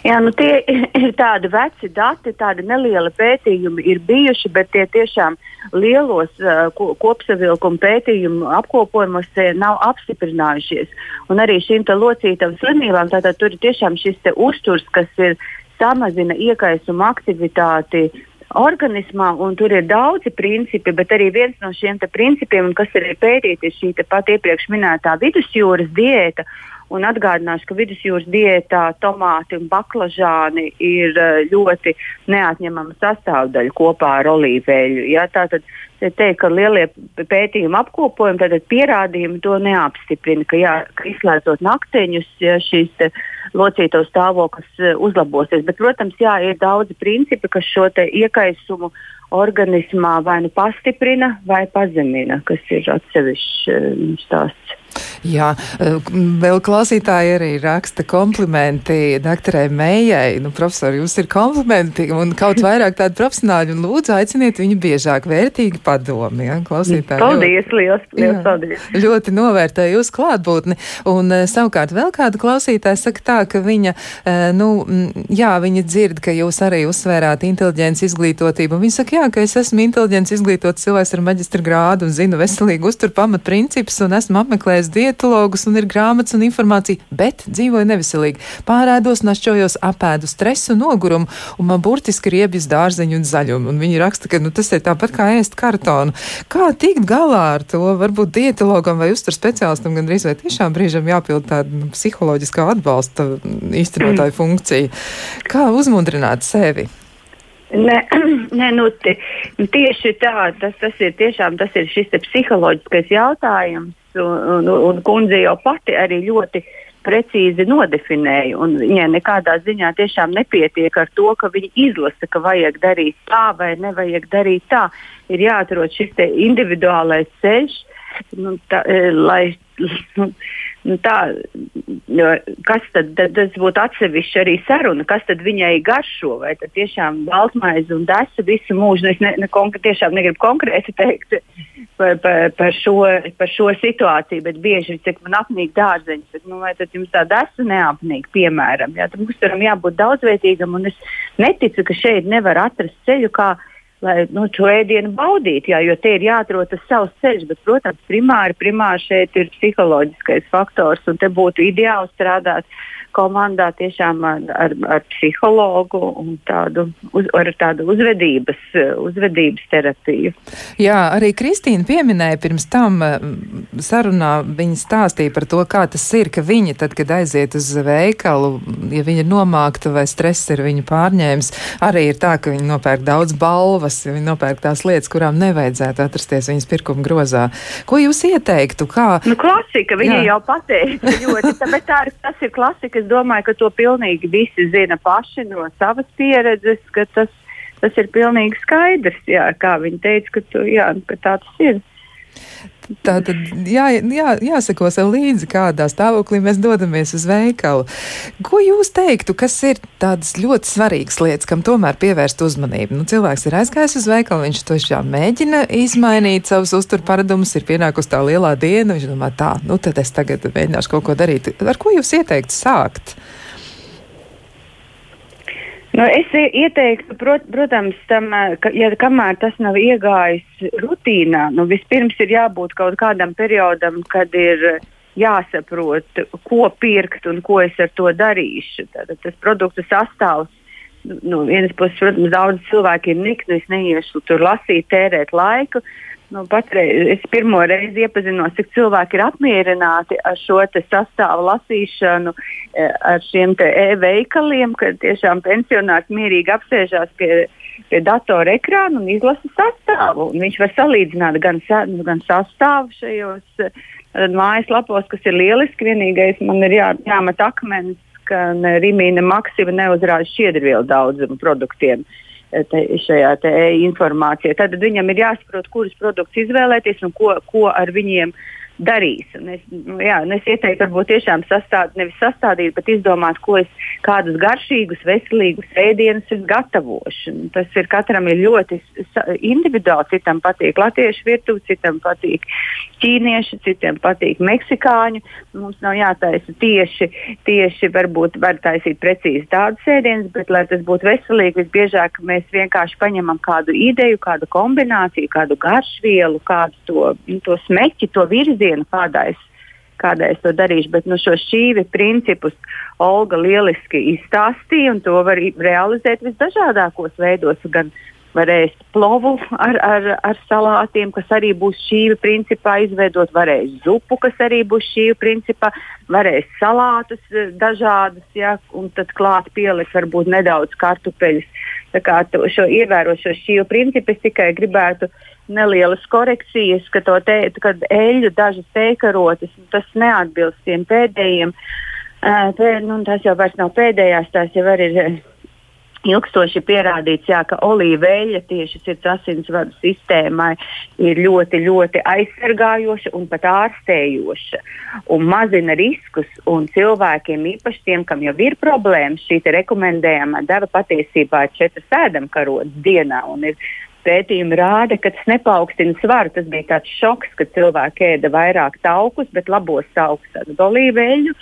Jā, nu tie ir tādi veci dati, tādi nelieli pētījumi ir bijuši, bet tie tiešām lielos uh, kopsavilkuma pētījumu apkopojumos nav apstiprinājušies. Un arī šīm locītavas slimībām tātad tur ir tiešām šis uzturs, kas ir samazina iekaisuma aktivitāti organismā, un tur ir daudzi principi, bet arī viens no šiem principiem, kas ir pētīts, ir šī pat iepriekš minētā vidusjūras diēta. Un atgādināšu, ka vidusjūras diētā tomāti un baklažāni ir eh, ļoti neatņemama sastāvdaļa kopā ar olīveļu. Ja? Tātad teikt, ka lielie pētījumi apkopojumi, tad pierādījumi to neapstiprina, ka, jā, ka izslēdzot nakteņus, ja šīs locīto stāvoklis e, uzlabosies. Bet, protams, jā, ir daudzi principi, kas šo iekaisumu organismā vai nu pastiprina vai pazemina, kas ir atsevišķs e, stāsts. Jā, eh, vēl klausītāji arī raksta komplimenti doktorai Mējai. Nu, profesori, jums ir komplimenti un kaut vairāk tādu profesionāļu un lūdzu aiciniet viņu biežāk vērtīgi padomi. Ja? Klausītāji. Paldies, liels, liels jā, paldies. Ļoti novērtēju jūs klātbūtni. Un eh, savukārt vēl kāda klausītāja saka tā, ka viņa, eh, nu, jā, viņa dzird, ka jūs arī uzsvērāt inteliģents izglītotību. Un viņa saka, jā, jā, ka es esmu inteliģents, izglītots cilvēks ar maģistra grādu un zinu veselīgu uzturu pamatprincipus un esmu apmeklējis dietologus un ir grāmatas un informācija, bet dzīvoju neveselīgi. Pārēdos, našķojos, apēdu stresu, nogurumu un man burtiski ir iebjas dārzeņu un zaļumu. Un viņi raksta, ka nu, tas ir tāpat kā ēst kartonu. Kā tikt galā ar to? Varbūt dietologam vai uzturu speciālistam gandrīz vai tiešām brīžam jāpild tāda nu, psiholoģiskā atbalsta īstenotāja funkcija. Kā uzmundrināt sevi? Nē, (clears throat) nē nu, nu, tieši tā, tas, tas ir tiešām tas ir šis psiholoģiskais jautājums, un, un, un kundze jau pati arī ļoti precīzi nodefinēja. Viņai nekādā ziņā tiešām nepietiek ar to, ka viņi izlasa, ka vajag darīt tā vai nevajag darīt tā. Ir jāatrod šis individuālais ceļš, nu, tā, e, lai. (laughs) Nu, tā, kas tad, tad tas būtu atsevišķi arī saruna, kas tad viņai garšo, vai tad tiešām baltmaize un desa visu mūžu, nu, es ne, ne, konkr, tiešām negribu konkrēti teikt par, par, par, šo, par šo situāciju, bet bieži cik man apnīk dārzeņus, bet, nu, vai tad jums tā desa neapnīk, piemēram, jā, mums turam jābūt daudzveidīgam, un es neticu, ka šeit nevar atrast ceļu, kā lai nu, šo ēdienu baudītu, jā, jo te ir jāatrod tas savs ceļš. Bet, protams, primāri, primāri šeit ir psiholoģiskais faktors, un te būtu ideāli strādāt komandā tiešām ar, ar, ar psihologu un tādu, uz, ar tādu uzvedības, uzvedības terapiju. Jā, arī Kristīna pieminēja pirms tam sarunā, viņa stāstīja par to, kā tas ir, ka viņa tad, kad aiziet uz veikalu, ja viņa ir nomākta vai stress ir viņu pārņēmis, arī ir tā, ka viņa nopērk daudz balvas, ja viņa nopērk tās lietas, kurām nevajadzētu atrasties viņas pirkuma grozā. Ko jūs ieteiktu? Kā? Nu, klasika, viņa Jā. jau pateica ļoti, bet tā ir, tas ir klasika es domāju, ka to pilnīgi visi zina paši no savas pieredzes, ka tas, tas ir pilnīgi skaidrs, jā, kā viņi teica, ka, tu, jā, ka tā tas ir. Tā tad jā, jā, jāsako sev līdzi, kādā stāvoklī mēs dodamies uz veikalu. Ko jūs teiktu, kas ir tādas ļoti svarīgas lietas, kam tomēr pievērst uzmanību? Nu, cilvēks ir aizgājis uz veikalu, viņš to šā mēģina izmainīt savus uzturparadumus, ir pienākusi tā lielā diena, viņš domā tā, nu tad es tagad mēģināšu kaut ko darīt. Ar ko jūs ieteiktu sākt? Nu, es ieteiktu, prot, protams, tam, ka, ja kamēr tas nav iegājis rutīnā, nu, vispirms ir jābūt kaut kādam periodam, kad ir jāsaprot, ko pirkt un ko es ar to darīšu. Tātad tas produktu sastāvs. Nu, vienas puses, protams, daudz cilvēku ir nikni, es neiešu tur lasīt, tērēt laiku, Nu, patreiz, es pirmo reizi iepazinos, cik cilvēki ir apmierināti ar šo sastāvu lasīšanu, e, ar šiem e-veikaliem, kad tiešām pensionārs mierīgi apsēžās pie, pie datora ekrāna un izlasa sastāvu. Un viņš var salīdzināt gan, nu, gan sastāvu šajos e, mājaslapos, kas ir lieliski. Vienīgais man ir jā, jāmet akmens, ka Rimīna Maksima neuzrāda šķiedrvielu daudzumu produktiem. Uh, te, šajā te informācijā. Tad viņam ir jāsaprot, kurus produktus izvēlēties un ko, ko ar viņiem darīs. Un es, nu, jā, un es ieteiktu, varbūt tiešām sastād, nevis sastādīt, bet izdomāt, ko es, kādus garšīgus, veselīgus ēdienus es gatavošu. Un tas ir katram ir ļoti individuāli. Citam patīk latviešu virtuve, citam patīk ķīniešu, citiem patīk meksikāņu. Mums nav jātaisa tieši, tieši varbūt var taisīt precīzi tādus ēdienus, bet, lai tas būtu veselīgi, visbiežāk mēs vienkārši paņemam kādu ideju, kādu kombināciju, kādu garšvielu, kādu to, nu, to smeķi, to virzienu virzienu, kādā es, kādā es to darīšu. Bet nu, šo šīvi principus Olga lieliski izstāstīja, un to var realizēt visdažādākos veidos. Gan var ēst plovu ar, ar, ar salātiem, kas arī būs šīvi principā izveidot, varēs zupu, kas arī būs šīvi principā, varēs salātus eh, dažādus, ja, un tad klāt pielikt varbūt nedaudz kartupeļus. Tā kā to, šo ievērot šo šīvu principu, es tikai gribētu uh, nelielas korekcijas, ka te, kad eļļu dažas teikarotas, tas neatbilst tiem pēdējiem. Uh, pē, nu, tas jau vairs nav pēdējās, tās jau ir ilgstoši pierādīts, jā, ka olīveļa tieši sirds asinsvadu sistēmai ir ļoti, ļoti aizsargājoša un pat ārstējoša un mazina riskus. Un cilvēkiem, īpaši tiem, kam jau ir problēmas, šī rekomendējama deva patiesībā ir četras ēdamkarotas dienā. Ir pētījumi rāda, ka tas nepaukstina svaru. Tas bija tāds šoks, ka cilvēki ēda vairāk taukus, bet labos taukus, tādu olīveļu.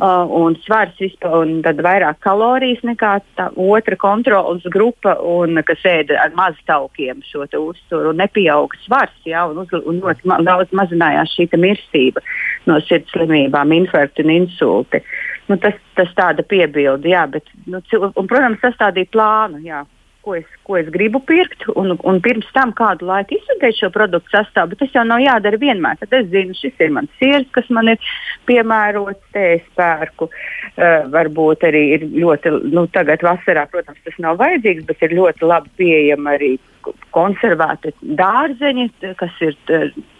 uh, un svars vispār, un tad vairāk kalorijas nekā tā otra kontrolas grupa, un kas ēda ar maz taukiem šo uzturu, nepieauga svars, ja, un, uz, un ļoti ma daudz mazinājās šī mirstība no sirds slimībām, infarkti un insulti. Nu, tas, tas tāda piebilde, jā, bet, nu, un, protams, sastādīt plānu, jā, ko es, ko es gribu pirkt, un, un pirms tam kādu laiku izsudēt šo produktu sastāvu, bet tas jau nav jādara vienmēr. Tad es zinu, šis ir mans sirds, kas man ir piemērots, te es pērku. Uh, varbūt arī ir ļoti, nu, tagad vasarā, protams, tas nav vajadzīgs, bet ir ļoti labi pieejama arī konservēti dārzeņi, kas ir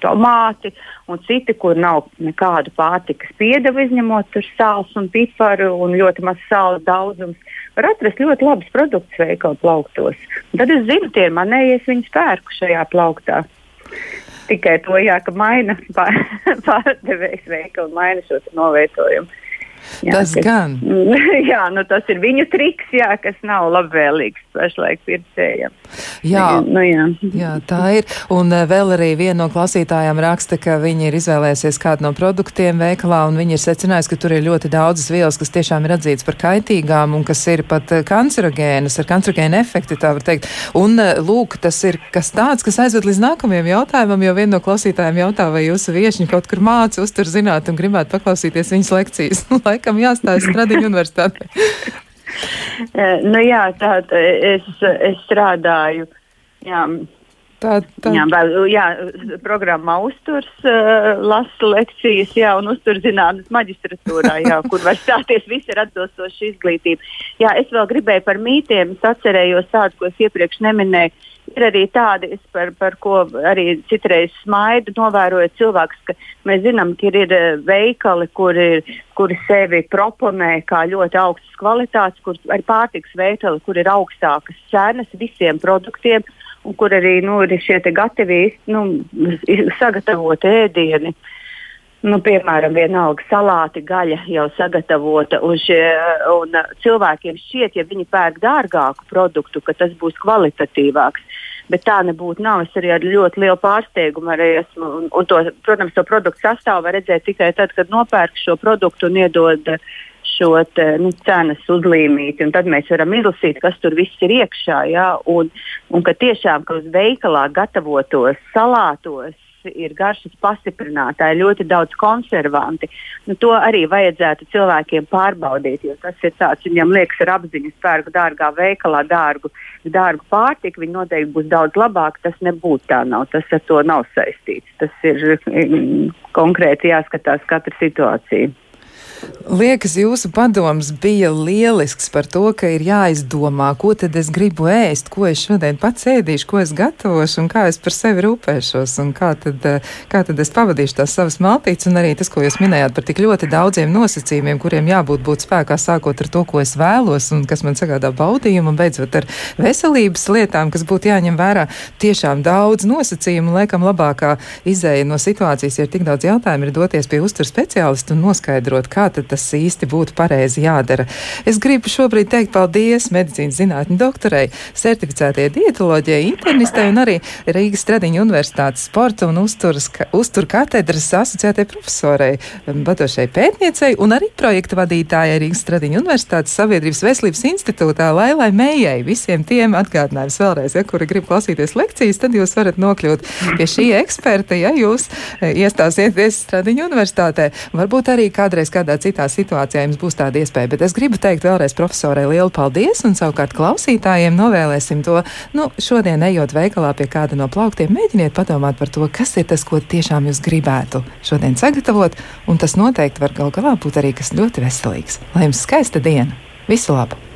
tomāti un citi, kur nav nekādu pārtikas piedevu, izņemot sāls un piparu un ļoti maz sāla daudzums. Var atrast ļoti labus produktus veikalu plauktos. Tad es zinu, tie ir manējie, es viņus pērku šajā plauktā. Tikai to, jā, ka maina (laughs) pārdevējs veikalu, maina šo novietojumu. Jā, tas kas, gan. (laughs) Jā, nu tas ir viņu triks, jā, kas nav labvēlīgs pašlaik pircējiem. Jā, nu, jā. jā, tā ir. Un eh, vēl arī viena no klausītājām raksta, ka viņi ir izvēlējusies kādu no produktiem veikalā, un viņi ir secinājusi, ka tur ir ļoti daudzas vielas, kas tiešām ir atzītas par kaitīgām un kas ir pat eh, kancerogēnas, ar kancerogēnu efekti, tā var teikt. Un eh, lūk, tas ir kas tāds, kas aizved līdz nākamajam jautājumam, jo viena no klausītājiem jautā, vai jūsu viešņi kaut kur māca uztur zināt un gribētu paklausīties viņas lekcijas. (laughs) laikam jāstājas Stradiņu universitātē. (laughs) Eh, nu jā, tā es, es strādāju. Jā. Tā, tā. Jā, vēl, jā, programmā uzturs, uh, lasu lekcijas, jā, un uzturzinātnes maģistratūrā, jā, (laughs) kur var stāties visi ar atbilstošu izglītību. Jā, es vēl gribēju par mītiem, es atcerējos tādu, ko es iepriekš neminēju Ir arī tādi, par, par ko arī citreiz smaidu, novērojot cilvēkus, ka mēs zinām, ka ir, ir eh, veikali, kuri, kuri sevi proponē kā ļoti augstas kvalitātes, kur arī pārtiks veikali, kur ir augstākas cenas visiem produktiem un kur arī nu, ir šie gatavie nu, sagatavoti ēdieni. Uh, Nu, piemēram, vienalga salāti, gaļa jau sagatavota. Uz, un cilvēkiem šķiet, ja viņi pērk dārgāku produktu, ka tas būs kvalitatīvāks. Bet tā nebūtu. Nav. Es arī ar ļoti lielu pārsteigumu arī esmu. Un, un to, protams, to produktu sastāvu var redzēt tikai tad, kad nopērk šo produktu un iedod šo te, nu, cenas uzlīmīti. Tad mēs varam izlasīt, kas tur viss ir iekšā. Ja? Un, un ka tiešām ka uz veikalā gatavotos salātos ir garšas pastiprinātāji, ļoti daudz konservanti. Nu, to arī vajadzētu cilvēkiem pārbaudīt, jo tas ir tāds, viņam liekas, ar apziņu pērku dārgā veikalā dārgu, dārgu pārtiku, viņi noteikti būs daudz labāk. Tas nebūtu tā nav, tas ar to nav saistīts. Tas ir mm, konkrēti jāskatās katra situācija. Liekas, jūsu padoms bija lielisks par to, ka ir jāizdomā, ko tad es gribu ēst, ko es šodien pats ēdīšu, ko es gatavošu un kā es par sevi rūpēšos un kā tad, eh, kā tad es pavadīšu tās savas maltītes un arī tas, ko jūs minējāt par tik ļoti daudziem nosacījumiem, kuriem jābūt būt spēkā sākot ar to, ko es vēlos un kas man sagādā baudījumu un beidzot ar veselības lietām, kas būtu jāņem vērā. Tiešām daudz nosacījumu, laikam labākā izēja no situācijas, ja ir tik daudz jautājumu, ir doties pie uztur speciālistu un noskaidrot, kā tad tas īsti būtu pareizi jādara. Es gribu šobrīd teikt paldies medicīnas zinātņu doktorei, certificētie dietoloģijai, internistei un arī Rīgas Stradiņa Universitātes sporta un uzturas, uztur katedras asociētai profesorei, vadošai pētniecei un arī projekta vadītājai Rīgas Stradiņa Universitātes Sabiedrības veselības institūtā Lailai Mējai. Visiem tiem atgādinājums vēlreiz, ja kuri grib klausīties lekcijas, tad jūs varat nokļūt pie šī eksperta, ja jūs e, iestāsieties Stradiņa Universitātē. Varbūt arī kādreiz kādā citā situācijā jums būs tāda iespēja. Bet es gribu teikt vēlreiz profesorai lielu paldies un savukārt klausītājiem novēlēsim to. Nu, šodien ejot veikalā pie kāda no plauktiem, mēģiniet padomāt par to, kas ir tas, ko tiešām jūs gribētu šodien sagatavot, un tas noteikti var gal galā būt arī kas ļoti veselīgs. Lai jums skaista diena! Visu labu!